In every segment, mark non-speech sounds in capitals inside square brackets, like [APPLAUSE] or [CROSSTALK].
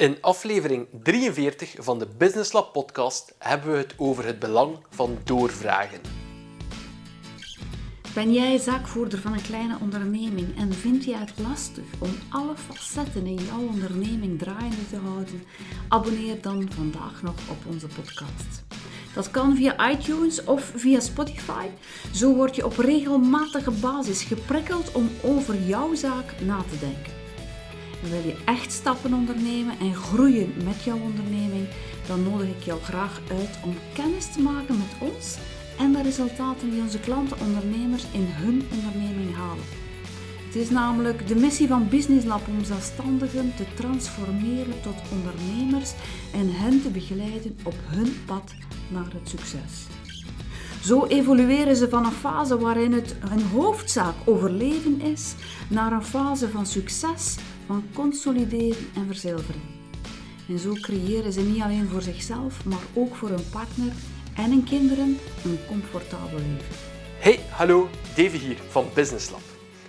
In aflevering 43 van de Business Lab podcast hebben we het over het belang van doorvragen. Ben jij zaakvoerder van een kleine onderneming en vind je het lastig om alle facetten in jouw onderneming draaiende te houden? Abonneer dan vandaag nog op onze podcast. Dat kan via iTunes of via Spotify. Zo word je op regelmatige basis geprikkeld om over jouw zaak na te denken. Wil je echt stappen ondernemen en groeien met jouw onderneming, dan nodig ik jou graag uit om kennis te maken met ons en de resultaten die onze klanten ondernemers in hun onderneming halen. Het is namelijk de missie van Business Lab om zelfstandigen te transformeren tot ondernemers en hen te begeleiden op hun pad naar het succes. Zo evolueren ze van een fase waarin het een hoofdzaak overleven is, naar een fase van succes, van consolideren en verzilveren. En zo creëren ze niet alleen voor zichzelf, maar ook voor hun partner en hun kinderen een comfortabel leven. Hey, hallo, Davy hier van Business Lab.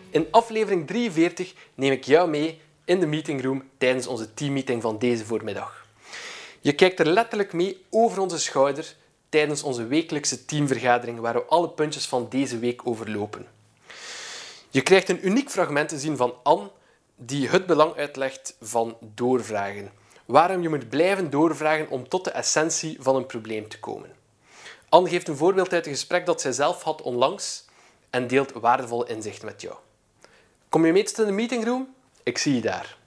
In aflevering 43 neem ik jou mee in de meetingroom tijdens onze teammeeting van deze voormiddag. Je kijkt er letterlijk mee over onze schouder tijdens onze wekelijkse teamvergadering waar we alle puntjes van deze week overlopen. Je krijgt een uniek fragment te zien van Anne die het belang uitlegt van doorvragen. Waarom je moet blijven doorvragen om tot de essentie van een probleem te komen. Anne geeft een voorbeeld uit een gesprek dat zij zelf had onlangs en deelt waardevolle inzichten met jou. Kom je mee in de meetingroom? Ik zie je daar.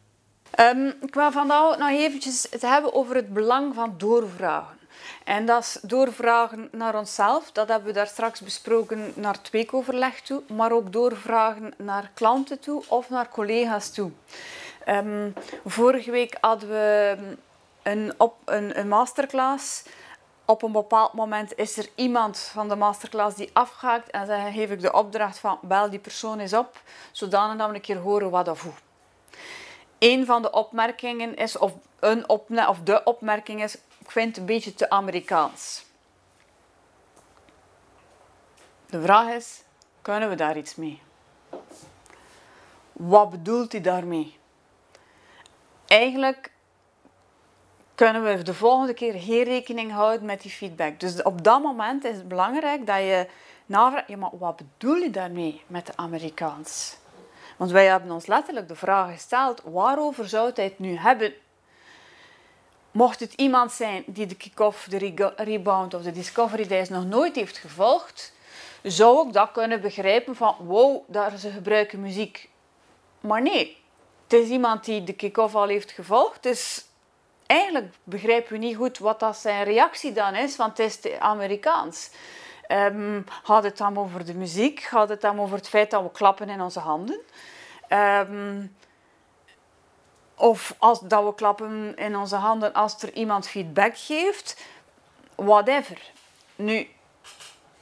Um, ik wil vandaag nog eventjes het hebben over het belang van doorvragen. En dat is doorvragen naar onszelf, dat hebben we daar straks besproken naar het weekoverleg toe, maar ook doorvragen naar klanten toe of naar collega's toe. Um, vorige week hadden we een, op, een, masterclass op een bepaald moment is er iemand van de masterclass die afgaat en dan geef ik de opdracht van bel die persoon eens op, zodanig dat we een keer horen wat of hoe. Een van de opmerkingen is, of, een opne of de opmerking is, ik vind het een beetje te Amerikaans. De vraag is, kunnen we daar iets mee? Wat bedoelt hij daarmee? Eigenlijk kunnen we de volgende keer geen rekening houden met die feedback. Dus op dat moment is het belangrijk dat je navraagt, ja, maar wat bedoel je daarmee met de Amerikaans? Want wij hebben ons letterlijk de vraag gesteld, waarover zou hij het nu hebben? Mocht het iemand zijn die de kick-off, de rebound of de discovery days nog nooit heeft gevolgd, zou ik dat kunnen begrijpen van, wow, daar ze gebruiken muziek. Maar nee, het is iemand die de kick-off al heeft gevolgd, dus eigenlijk begrijpen we niet goed wat dat zijn reactie dan is, want het is Amerikaans. Um, gaat het dan over de muziek? Gaat het dan over het feit dat we klappen in onze handen? Um, of als, dat we klappen in onze handen als er iemand feedback geeft? Whatever. Nu,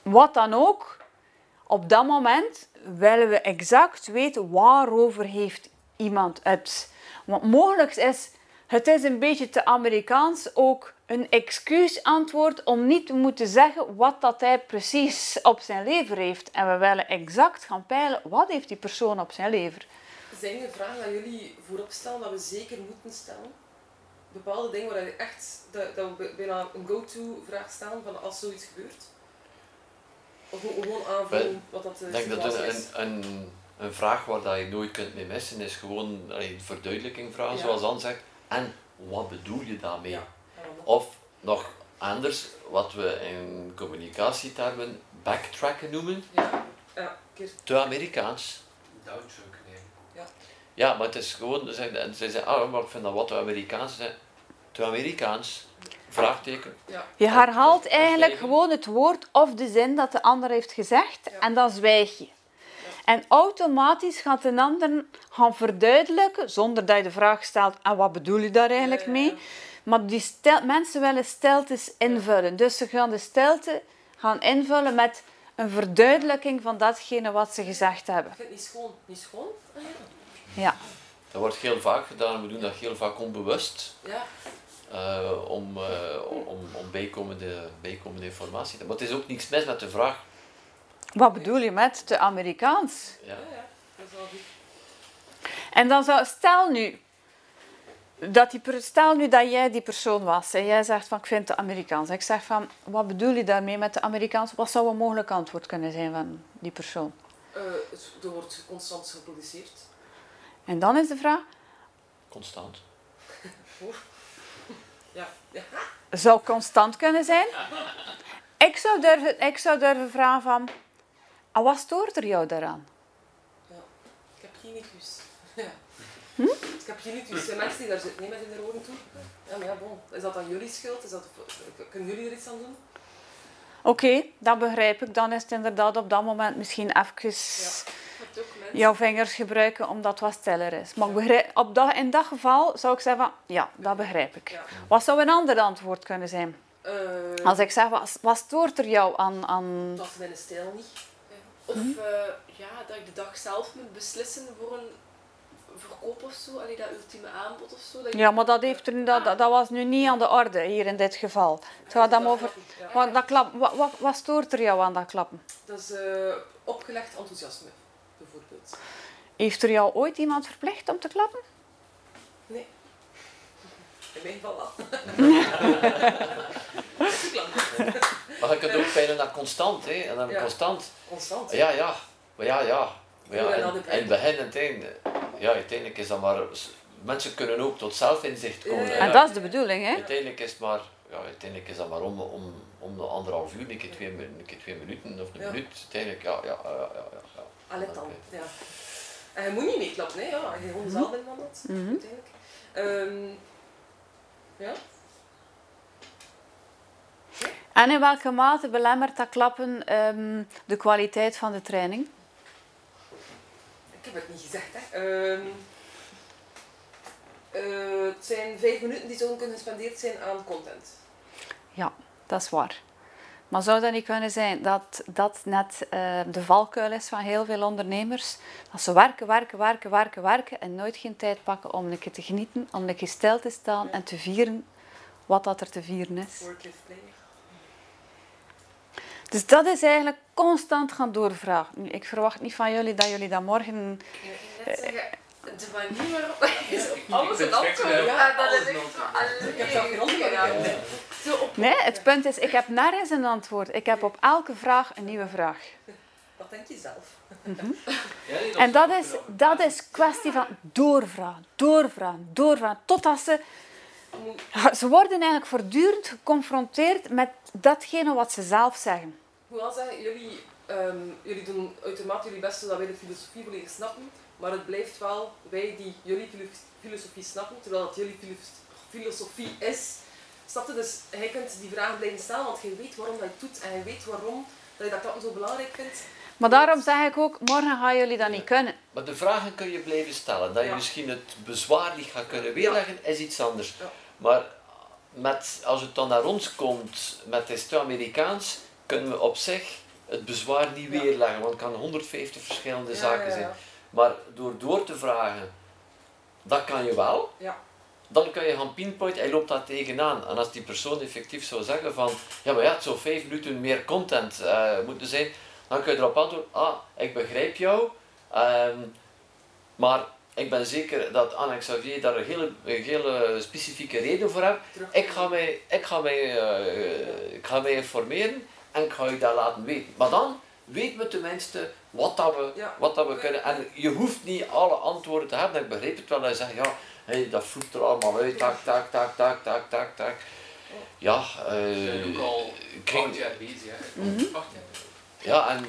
wat dan ook, op dat moment willen we exact weten waarover heeft iemand het. Want mogelijk is het is een beetje te Amerikaans ook een excuusantwoord om niet te moeten zeggen wat dat hij precies op zijn lever heeft. En we willen exact gaan peilen wat heeft die persoon op zijn lever. Zijn er vragen die jullie voorop stellen dat we zeker moeten stellen? Bepaalde dingen waar je echt dat, dat we bijna een go-to vraag stellen van als zoiets gebeurt? Of gewoon aanvullen wat dat Ik denk dat een, een, een, vraag waar dat je nooit kunt mee missen is gewoon een verduidelijking vragen, zoals Anne zegt en wat bedoel je daarmee? Of nog anders, wat we in communicatietermen backtracken noemen. Ja. Ja, te Amerikaans. Ja. ja, maar het is gewoon, ze zeggen, ah, maar ik vind dat wat te Amerikaans. Te Amerikaans. Vraagteken. Ja. Je herhaalt eigenlijk gewoon het woord of de zin dat de ander heeft gezegd en dan zwijg je. En automatisch gaat een ander gaan verduidelijken, zonder dat je de vraag stelt, en wat bedoel je daar eigenlijk mee? Maar die stel, mensen willen steltes invullen. Dus ze gaan de stelte gaan invullen met een verduidelijking van datgene wat ze gezegd hebben. Ik vind het niet schoon. Niet schoon? Ja. Dat wordt heel vaak gedaan. We doen dat heel vaak onbewust. Ja. Uh, om, uh, om, om bijkomende, bijkomende informatie. Maar het is ook niets mis met de vraag wat bedoel je met te Amerikaans? Ja, ja, dat is goed. En dan zou, stel nu, dat die, per- stel nu dat jij die persoon was en jij zegt van ik vind het Amerikaans. Ik zeg van wat bedoel je daarmee met de Amerikaans? Wat zou een mogelijk antwoord kunnen zijn van die persoon? Eh, het, er wordt constant geproduceerd. En dan is de vraag, Constant. Ja, [LAUGHS] ja. zou constant kunnen zijn? [LAUGHS] Ik zou durven, ik zou durven vragen van, ah, wat stoort er jou daaraan? Ik heb tinnitus. [LAUGHS] Ja. Hm? Ik heb tinnitus. Er zijn mensen die daar zitten nee, met in de oren toe. Ja, maar ja, bon. Is dat dan jullie schuld? Is dat, kunnen jullie er iets aan doen? Oké, dat begrijp ik. Dan is het inderdaad op dat moment misschien even mensen... jouw vingers gebruiken omdat het wat stiller is. Maar begrijp, op dat, in dat geval zou ik zeggen van, ja, dat begrijp ik. Ja. Wat zou een ander antwoord kunnen zijn? Eh, Als ik zeg, wat, wat stoort er jou aan... aan... Dat is mijn stijl niet. Of eh, ja, dat ik de dag zelf moet beslissen voor een verkoop of zo, allee, dat ultieme aanbod of zo. Dat Ja, maar dat, heeft er, dat, dat, was nu niet aan de orde hier in dit geval. Het gaat dan over... Ja. Wat, dat klap, wat, wat, wat stoort er jou aan dat klappen? Dat is eh, opgelegd enthousiasme, bijvoorbeeld. Heeft er jou ooit iemand verplicht om te klappen? Nee. [LAUGHS] In mijn geval wel. [LAUGHS] Maar je kunt ook bijna naar constant, hè. En dan Ja. constant. Constant. Ja, ja. Maar ja, ja. Maar ja, en, begin en het einde. Ja, uiteindelijk is dat maar... Mensen kunnen ook tot zelfinzicht komen. Ja, hè. ja. En dat is de bedoeling, hè? Uiteindelijk is maar... Ja, uiteindelijk is dat maar om, om, om de anderhalf uur, een keer twee, een keer twee minuten of een Ja. minuut. Uiteindelijk, ja, ja, ja, ja. ja, ja. Allee dan. Ja. En je moet niet meeklappen, hè. Ja, je gewoon zaal binnenwandelt, Mhm. uiteindelijk. Ehm, ja. En in welke mate belemmert dat klappen ehm, de kwaliteit van de training? Ik heb het niet gezegd, hè. Ehm, eh, het zijn vijf minuten die zouden kunnen gespendeerd zijn aan content. Ja, dat is waar. Maar zou dat niet kunnen zijn dat dat net eh, de valkuil is van heel veel ondernemers? Dat ze werken, werken, werken, werken, werken en nooit geen tijd pakken om een keer te genieten, om een keer stil te staan en te vieren wat dat er te vieren is. Work-life. Dus dat is eigenlijk constant gaan doorvragen. Nu, Ik verwacht niet van jullie dat jullie dat morgen... Ja, de manier waarop [LAUGHS] op alles een antwoord Ja, dat is echt. Ik heb geen op Nee, het punt is, ik heb nergens een antwoord. Ik heb op elke vraag een nieuwe vraag. Wat denk je zelf? [LAUGHS] En dat is, dat is kwestie van doorvragen, doorvragen, doorvragen. Totdat ze... Ze worden eigenlijk voortdurend geconfronteerd met datgene wat ze zelf zeggen. Ik moet wel zeggen, jullie, ehm, jullie doen uitermate jullie best zodat wij de filosofie volledig snappen, maar het blijft wel wij die jullie filo- filosofie snappen, terwijl het jullie filo- filosofie is. Snap je? Dus jij kunt die vragen blijven stellen, want je weet waarom dat je het doet en je weet waarom dat je dat zo belangrijk vindt. Maar daarom zeg ik ook, morgen gaan jullie dat niet kunnen. Maar de vragen kun je blijven stellen. Dat je Ja. misschien het bezwaar niet gaat kunnen weerleggen, is iets anders. Ja. Maar met, als het dan naar ons komt met het Amerikaans, kunnen we op zich het bezwaar niet weerleggen. Want het kan 150 verschillende zaken zijn. Maar door door te vragen, dat kan je wel. Ja. Dan kun je gaan pinpointen, hij loopt daar tegenaan. En als die persoon effectief zou zeggen van, ja maar ja, het zou vijf minuten meer content eh, moeten zijn, dan kun je erop antwoorden, ah, ik begrijp jou, ehm, maar ik ben zeker dat Anne Xavier daar een hele, een hele specifieke reden voor heeft. Ik ga mij, ik ga mij, eh, ik ga mij informeren en ik ga je dat laten weten. Maar dan weten we tenminste wat, dat we, Ja. wat dat we kunnen. En je hoeft niet alle antwoorden te hebben. Ik begrijp het wel je zegt, ja, hey, dat vloeit er allemaal uit, tak, tak, tak, tak, tak, tak, tak. Ja, We zijn ook eh al kring- acht jaar bezig. Hè. Mhm. Acht jaar. ja, en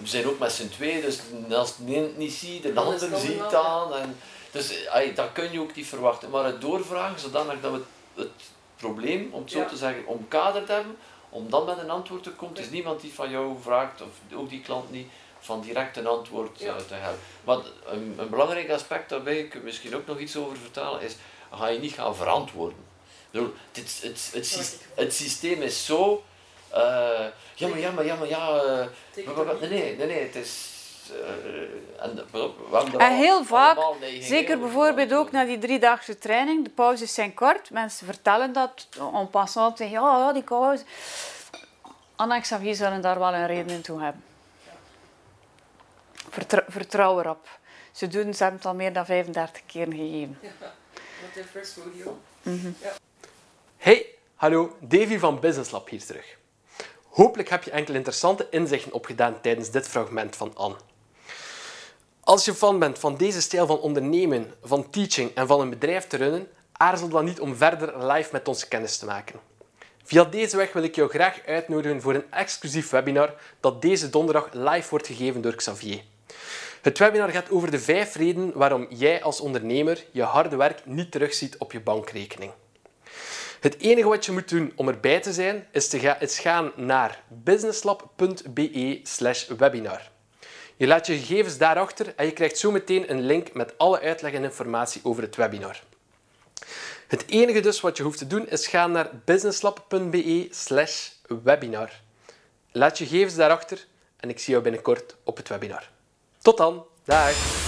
we zijn ook met z'n tweeën, dus als het een niet ziet, de ander het ziet allemaal, dan. En, dus ay, dat kun je ook niet verwachten. Maar het doorvragen, zodanig dat we het, het probleem, om het zo Ja. te zeggen, omkaderd hebben, om dan met een antwoord te komen. Het is niemand die van jou vraagt, of ook die klant niet, van direct een antwoord Ja. eh, te hebben. Want een, een belangrijk aspect, daar wil ik misschien ook nog iets over vertellen, is, ga je niet gaan verantwoorden. Bedoel, het, het, ik- het systeem is zo... eh, ja, maar ja, maar ja, maar ja... eh, Nee, niet? nee, nee, het is... eh, en, En heel vaak, Zeker bijvoorbeeld ook na die driedaagse training. De pauzes zijn kort. Mensen vertellen dat en passant. Ja, ja, die pauze. Anna en Xavier zullen daar wel een reden in toe hebben. Vertrouw, vertrouw erop. Ze, doen, ze hebben het al meer dan 35 keer gegeven. Their first rodeo. Ja. Hey, hallo, Davy van Business Lab hier terug. Hopelijk heb je enkele interessante inzichten opgedaan tijdens dit fragment van Anne. Als je fan bent van deze stijl van ondernemen, van teaching en van een bedrijf te runnen, aarzel dan niet om verder live met ons kennis te maken. Via deze weg wil ik jou graag uitnodigen voor een exclusief webinar dat deze donderdag live wordt gegeven door Xavier. Het webinar gaat over de vijf redenen waarom jij als ondernemer je harde werk niet terugziet op je bankrekening. Het enige wat je moet doen om erbij te zijn, is, te gaan naar businesslab.be webinar. Je laat je gegevens daarachter en je krijgt zo meteen een link met alle uitleg en informatie over het webinar. Het enige dus wat je hoeft te doen is gaan naar businesslab.be webinar. Laat je gegevens daarachter en ik zie jou binnenkort op het webinar. Tot dan. Dag.